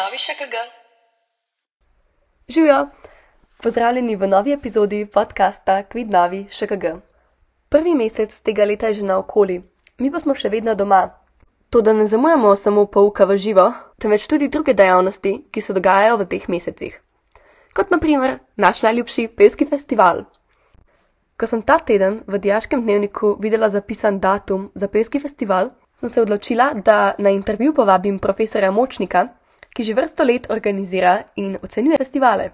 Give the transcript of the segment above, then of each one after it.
novi ŠKG. Živijo! Pozdravljeni v novi epizodi podcasta Kvid Novi ŠKG. Prvi mesec tega leta je že naokoli, mi pa smo še vedno doma. To, da ne zamujamo samo pouka v živo, temveč tudi druge dejavnosti, ki se dogajajo v teh mesecih. Kot naprimer naš najljubši pevski festival. Ko sem ta teden v diaškem dnevniku videla zapisan datum za pevski festival, sem se odločila, da na intervju povabim profesora Močnika, ki že vrsto let organizira in ocenjuje festivale.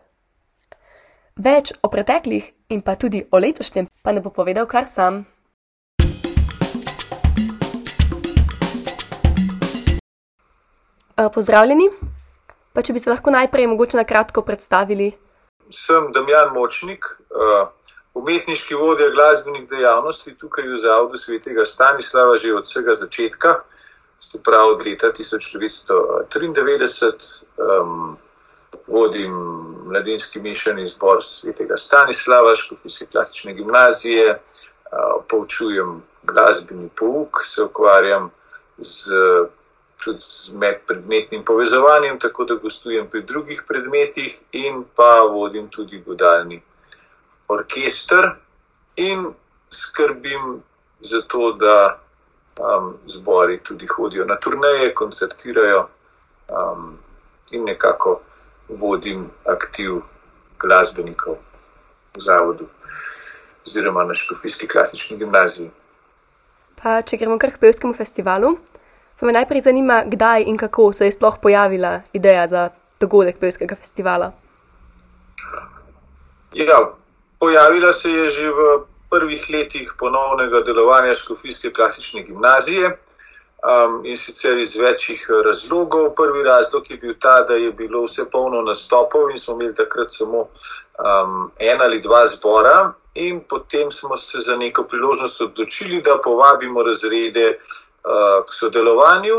Več o preteklih in pa tudi o letošnjem pa ne bo povedal kar sam. Uh, pozdravljeni, pa če bi se lahko najprej mogoče na kratko predstavili. Sem Damjan Močnik, uh, umetniški vodja glasbenih dejavnosti tukaj v Zavodu svetega Stanislava že od vsega začetka, se pravi od leta 1993. Um, vodim mladinski mešani zbor svetega Stanislava, škofijske klasične gimnazije, uh, poučujem glasbeni pouk, se ukvarjam z tudi z medpredmetnim povezovanjem, tako da gostujem pri drugih predmetih in pa vodim tudi godalni orkester in skrbim za to, da um, zbori tudi hodijo na turneje, koncertirajo um, in nekako vodim aktiv glasbenikov v zavodu oziroma na škofijski klasični gimnaziji. Pa če gremo kar k pevskemu festivalu, pa me najprej zanima, kdaj in kako se je sploh pojavila ideja za dogodek pevskega festivala. Ja, pojavila se je že v prvih letih ponovnega delovanja škofijske klasične gimnazije um, in sicer iz večjih razlogov. Prvi razlog je bil ta, da je bilo vse polno nastopov in smo imeli takrat samo um, en ali dva zbora. In potem smo se za neko priložnost odločili, da povabimo razrede uh, k sodelovanju.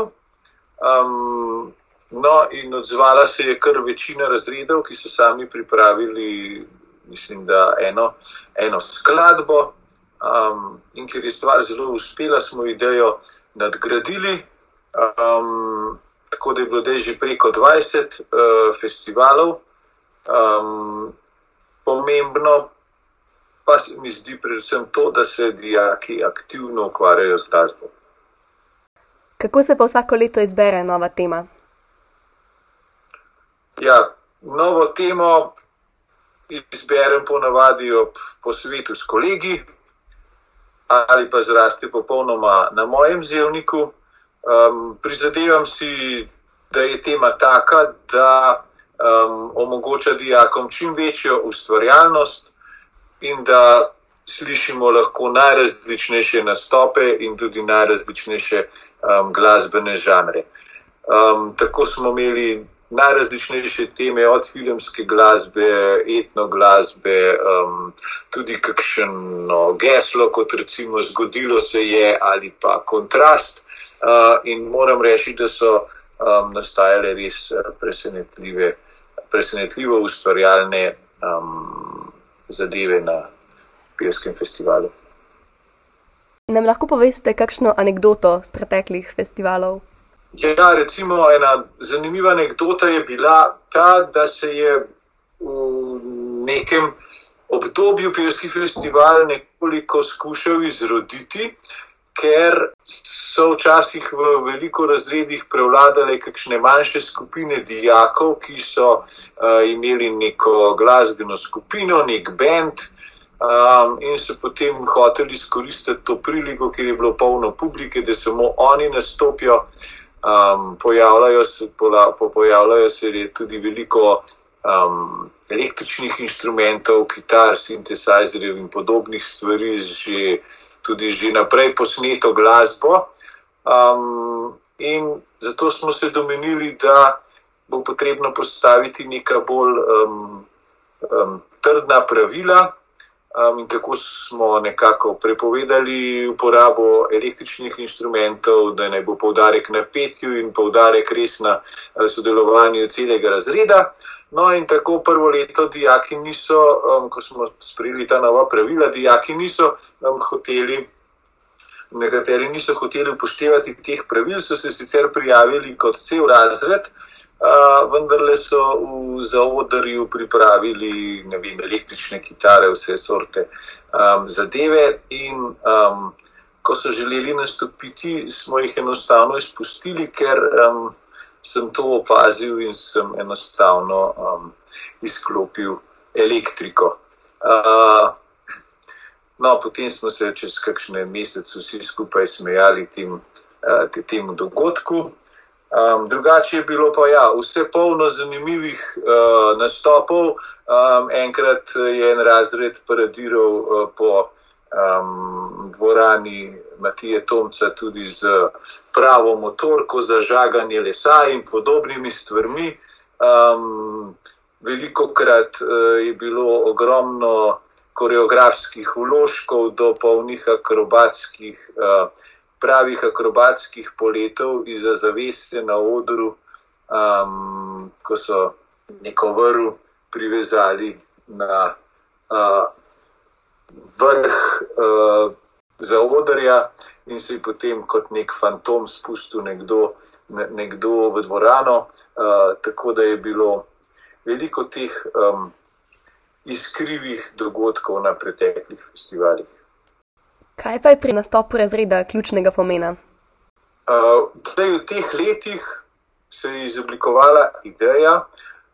Um, no, in odzvala se je kar večina razredov, ki so sami pripravili mislim, da eno, eno skladbo. Um, in ker je stvar zelo uspela, smo idejo nadgradili. Um, tako da je bilo že preko 20 uh, festivalov. Um, pomembno pa se mi zdi predvsem to, da se dijaki aktivno ukvarjajo z glasbo. Kako se pa vsako leto izbere nova tema? Ja, novo temo izberem ponavadi ob posvetu s kolegi ali pa zrasti popolnoma na mojem zelniku. Um, prizadevam si, da je tema taka, da um, omogoča dijakom čim večjo ustvarjalnost in da slišimo lahko najrazličnejše nastope in tudi najrazličnejše um, glasbene žanre. Um, tako smo imeli najrazličnejše teme, od filmske glasbe, etno glasbe, um, tudi kakšno geslo, kot recimo zgodilo se je, ali pa kontrast. Uh, in moram reči, da so um, nastajale res uh, presenetljive, presenetljivo ustvarjalne um, zadeve na Pijskem festivalu. Nam lahko poveste kakšno anegdoto z preteklih festivalov? Ja, recimo ena zanimiva anekdota je bila ta, da se je v nekem obdobju pevski festival nekoliko skušal izroditi, ker so včasih v veliko razredih prevladale kakšne manjše skupine dijakov, ki so uh, imeli neko glasbeno skupino, nek bend. Um, in so potem hoteli izkoristiti to priliko, ker je bilo polno publike, da samo oni nastopijo. Um, pojavljajo, se, po, pojavljajo se tudi veliko um, električnih inštrumentov, kitar, sintesajzerjev in podobnih stvari, že, tudi že naprej posneto glasbo. Um, in zato smo se domenili, da bo potrebno postaviti neka bolj um, um, trdna pravila. Um, in tako smo nekako prepovedali uporabo električnih inštrumentov, da ne bo poudarek na petju in poudarek res na eh, sodelovanju celega razreda. No, in tako prvo leto dijaki niso, um, ko smo sprejeli ta nova pravila, dijaki niso um, hoteli. Nekateri niso hoteli upoštevati teh pravil, so se sicer prijavili kot cel razred, Uh, vendarle so v zaodrju pripravili vem, električne kitare, vse sorte um, zadeve. In um, ko so želeli nastopiti, smo jih enostavno izpustili, ker um, sem to opazil in sem enostavno um, izklopil elektriko. Uh, no, potem smo se čez kakšne mesece vsi skupaj smejali tem, uh, temu dogodku. Um, drugače je bilo pa ja, vse polno zanimivih uh, nastopov. Um, enkrat je en razred paradiral uh, po um, dvorani Matije Tomca tudi z pravo motorko za žaganje lesa in podobnimi stvarmi. Um, veliko krat uh, je bilo ogromno koreografskih vložkov do polnih akrobatskih. Uh, pravih akrobatskih poletov iz zaveste na odru, um, ko so neko vrv privezali na uh, vrh uh, za odrja in se je potem kot nek fantom spustil nekdo, ne, nekdo v dvorano. Uh, tako da je bilo veliko teh um, iskrivih dogodkov na preteklih festivalih. Kaj pa je pri nastopu razreda ključnega pomena? Uh, v teh letih se je izoblikovala ideja,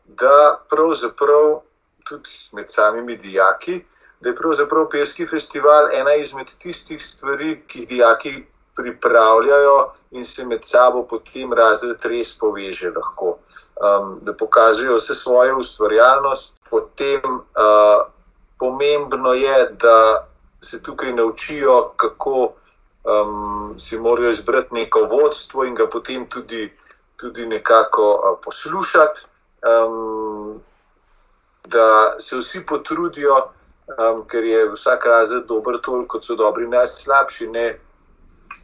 da pravzaprav tudi med samimi dijaki, da je pravzaprav Peski festival ena izmed tistih stvari, ki jih dijaki pripravljajo in se med sabo potem razred res poveže lahko. Um, da pokažejo vse svojo ustvarjalnost, potem uh, pomembno je, da se tukaj naučijo, kako um, si morajo izbrati neko vodstvo in ga potem tudi, tudi nekako uh, poslušati, um, da se vsi potrudijo, um, ker je vsak razred dober, toliko kot so dobri, najslabši, ne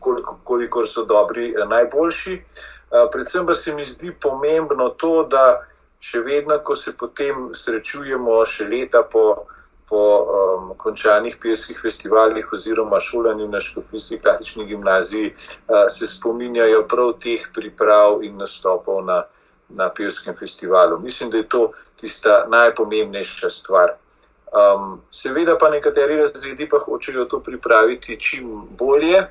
koliko, koliko so dobri, najboljši. Uh, predvsem pa se mi zdi pomembno to, da še vedno, ko se potem srečujemo, še leta po po um, končanih pevskih festivalih oziroma šolanju na Škofijski klasični gimnaziji uh, se spominjajo prav teh priprav in nastopov na, na pevskem festivalu. Mislim, da je to tista najpomembnejša stvar. Um, seveda pa nekateri razredi pa hočejo to pripraviti čim bolje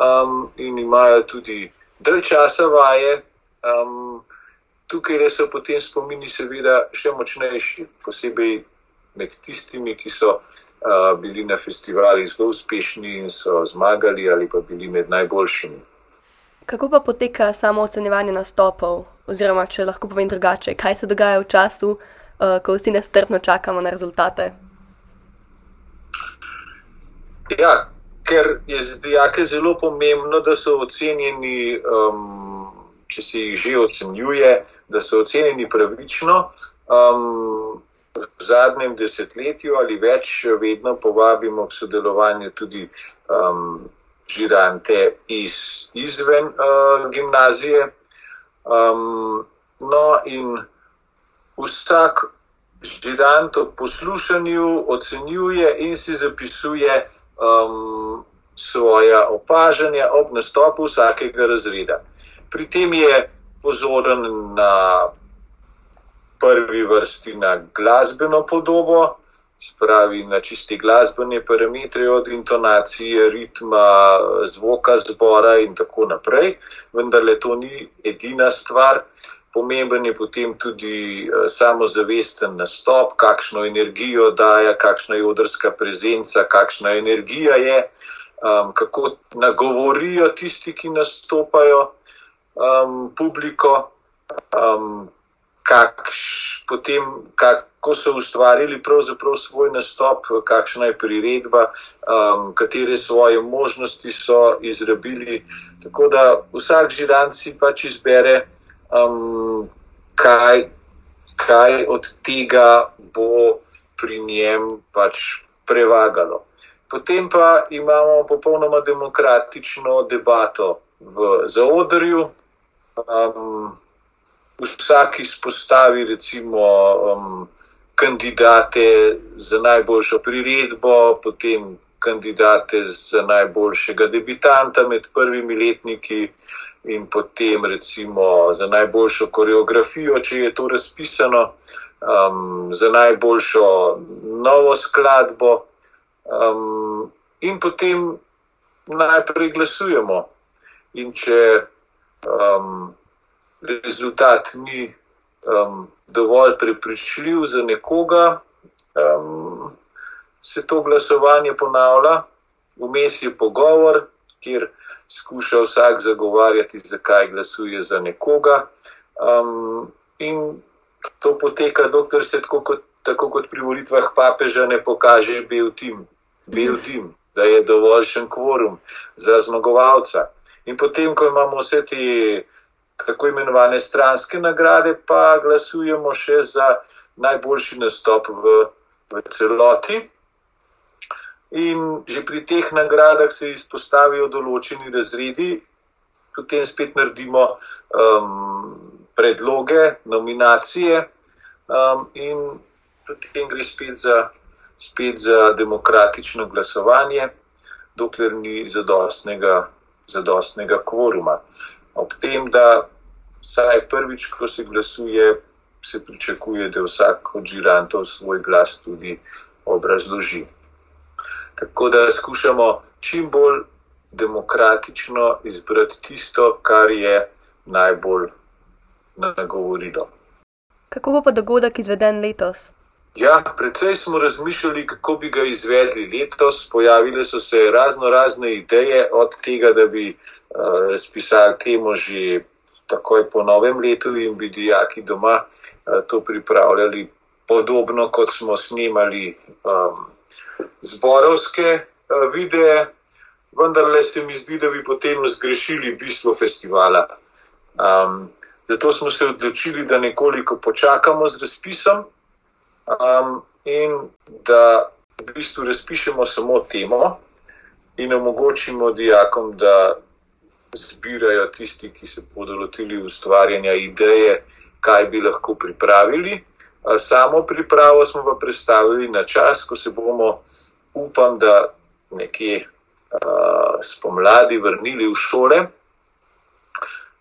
um, in imajo tudi dalj časa vaje. Um, tukaj so potem spomini seveda še močnejši, posebej med tistimi, ki so uh, bili na festivalih zelo uspešni in so zmagali, ali pa bili med najboljšimi. Kako pa poteka samo ocenjevanje nastopov, oziroma če lahko povem drugače, kaj se dogaja v času, uh, ko vsi nestrpno čakamo na rezultate? Ja, ker je za dijake zelo pomembno, da so ocenjeni, um, če se jih že ocenjuje, da so ocenjeni pravično. Um, v zadnjem desetletju ali več vedno povabimo k sodelovanju tudi um, žirante iz, izven uh, gimnazije. Um, no, in vsak žirant ob poslušanju ocenjuje in si zapisuje um, svoja opažanja ob nastopu vsakega razreda. Pri tem je pozoren na prvi vrsti na glasbeno podobo, spravi na čisti glasbene parametre, od intonacije, ritma, zvoka zbora in tako naprej. Vendar le to ni edina stvar. Pomemben je potem tudi eh, samozavesten nastop, kakšno energijo daje, kakšna je odrska prezenca, kakšna energija je, um, kako nagovorijo tisti, ki nastopajo um, publiko. Um, kakš, potem, kako so ustvarili svoj nastop, kakšna je priredba, um, katere svoje možnosti so izrabili. Tako da vsak žirant si pač izbere, um, kaj, kaj od tega bo pri njem pač prevagalo. Potem pa imamo popolnoma demokratično debato v zaodrju. Um, vsak izpostavi recimo um, kandidate za najboljšo priredbo, potem kandidate za najboljšega debitanta med prvimi letniki in potem recimo za najboljšo koreografijo, če je to razpisano, um, za najboljšo novo skladbo. Um, in potem najprej glasujemo. In če um, rezultat ni um, dovolj prepričljiv za nekoga, um, se to glasovanje ponavlja, vmes je pogovor, kjer skuša vsak zagovarjati, zakaj glasuje za nekoga. Um, in to poteka, dokler se tako kot, tako kot pri volitvah papeža ne pokaže bil tim, bil tim, da je dovoljšen kvorum za zmagovalca. In potem, ko imamo vse te tako imenovane stranske nagrade, pa glasujemo še za najboljši nastop v, v celoti. In že pri teh nagradah se izpostavijo določeni razredi, potem spet naredimo um, predloge, nominacije, um, in potem gre spet za, spet za demokratično glasovanje, dokler ni zadostnega, zadostnega kvoruma. Ob tem, da vsaj prvič, ko se glasuje, se pričakuje, da vsak od žirantov svoj glas tudi obrazloži. Tako da skušamo čim bolj demokratično izbrati tisto, kar je najbolj nagovorilo. Kako bo pa dogodek izveden letos? Ja, predvsej smo razmišljali, kako bi ga izvedli letos. Pojavile so se razno razne ideje, od tega, da bi uh, razpisali temo že takoj po novem letu in bi dijaki doma uh, to pripravljali podobno, kot smo snimali um, zborovske uh, videe, vendar le se mi zdi, da bi potem zgrešili bistvo festivala. Um, zato smo se odločili, da nekoliko počakamo z razpisom um, in da v bistvu razpišemo samo temo in omogočimo dijakom, da zbirajo tisti, ki se bodo lotili ustvarjanja ideje, kaj bi lahko pripravili. Samo pripravo smo pa predstavili na čas, ko se bomo, upam, da nekje uh, spomladi vrnili v šole.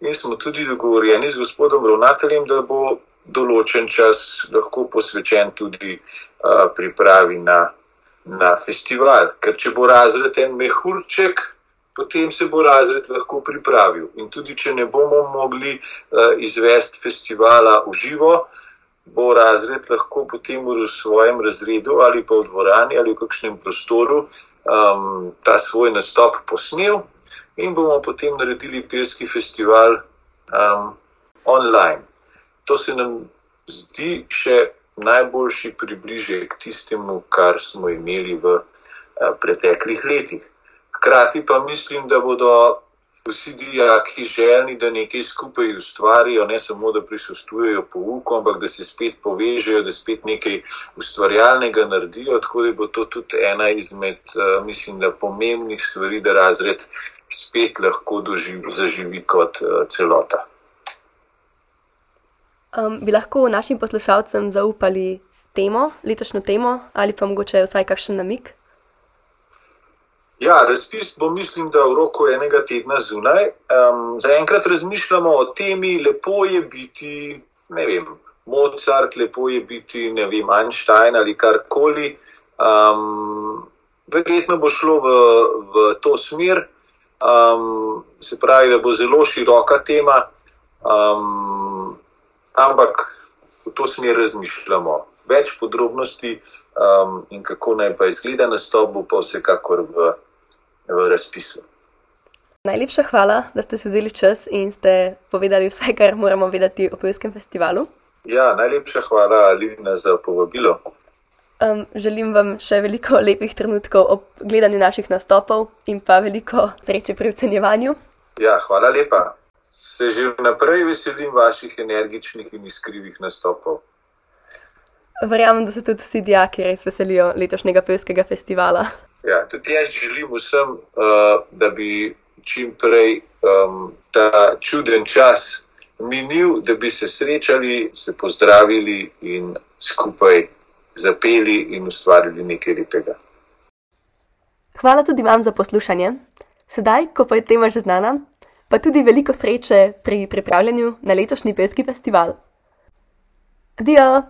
In smo tudi dogovorjeni z gospodom ravnateljem, da bo določen čas lahko posvečen tudi uh, pripravi na, na festival. Ker če bo razred en mehurček, potem se bo razred lahko pripravil. In tudi če ne bomo mogli uh, izvesti festivala v živo, bo razred lahko potem v svojem razredu ali pa v dvorani ali v kakšnem prostoru um, ta svoj nastop posnel in bomo potem naredili pevski festival um, online to se nam zdi še najboljši približek tistemu, kar smo imeli v eh, preteklih letih. Hkrati pa mislim, da bodo vsi dijaki želni, da nekaj skupaj ustvarijo, ne samo, da prisostujejo pouku, ampak da se spet povežejo, da spet nekaj ustvarjalnega naredijo. Tako da bo to tudi ena izmed, eh, mislim, da pomembnih stvari, da razred spet lahko doživi, zaživi kot eh, celota. Um, bi lahko našim poslušalcem zaupali temo, letošnjo temo, ali pa mogoče vsaj kakšen namik? Ja, razpis bo, mislim, da v roku enega tedna zunaj. Um, Zaenkrat razmišljamo o temi, lepo je biti, ne vem, Mozart, lepo je biti, ne vem, Einstein ali karkoli. Um, verjetno bo šlo v, v to smer, um, se pravi, da bo zelo široka tema. Um, ampak v to smer razmišljamo. Več podrobnosti um, in kako naj pa izgleda nastop, bo pa vsekakor v, v razpisu. Najlepša hvala, da ste se vzeli čas in ste povedali vse, kar moramo vedeti o Pevskem festivalu. Ja, najlepša hvala, Alina, za povabilo. Um, želim vam še veliko lepih trenutkov ob gledanju naših nastopov in pa veliko sreče pri ocenjevanju. Ja, hvala lepa se že vnaprej veselim vaših energičnih in iskrivih nastopov. Verjamem, da se tudi vsi dijaki res veselijo letošnjega pevskega festivala. Ja, tudi jaz želim vsem, uh, da bi čim prej um, ta čuden čas minil, da bi se srečali, se pozdravili in skupaj zapeli in ustvarili nekaj lepega. Hvala tudi vam za poslušanje. Sedaj, ko pa je tema že znana, pa tudi veliko sreče pri pripravljanju na letošnji pevski festival. Adijo!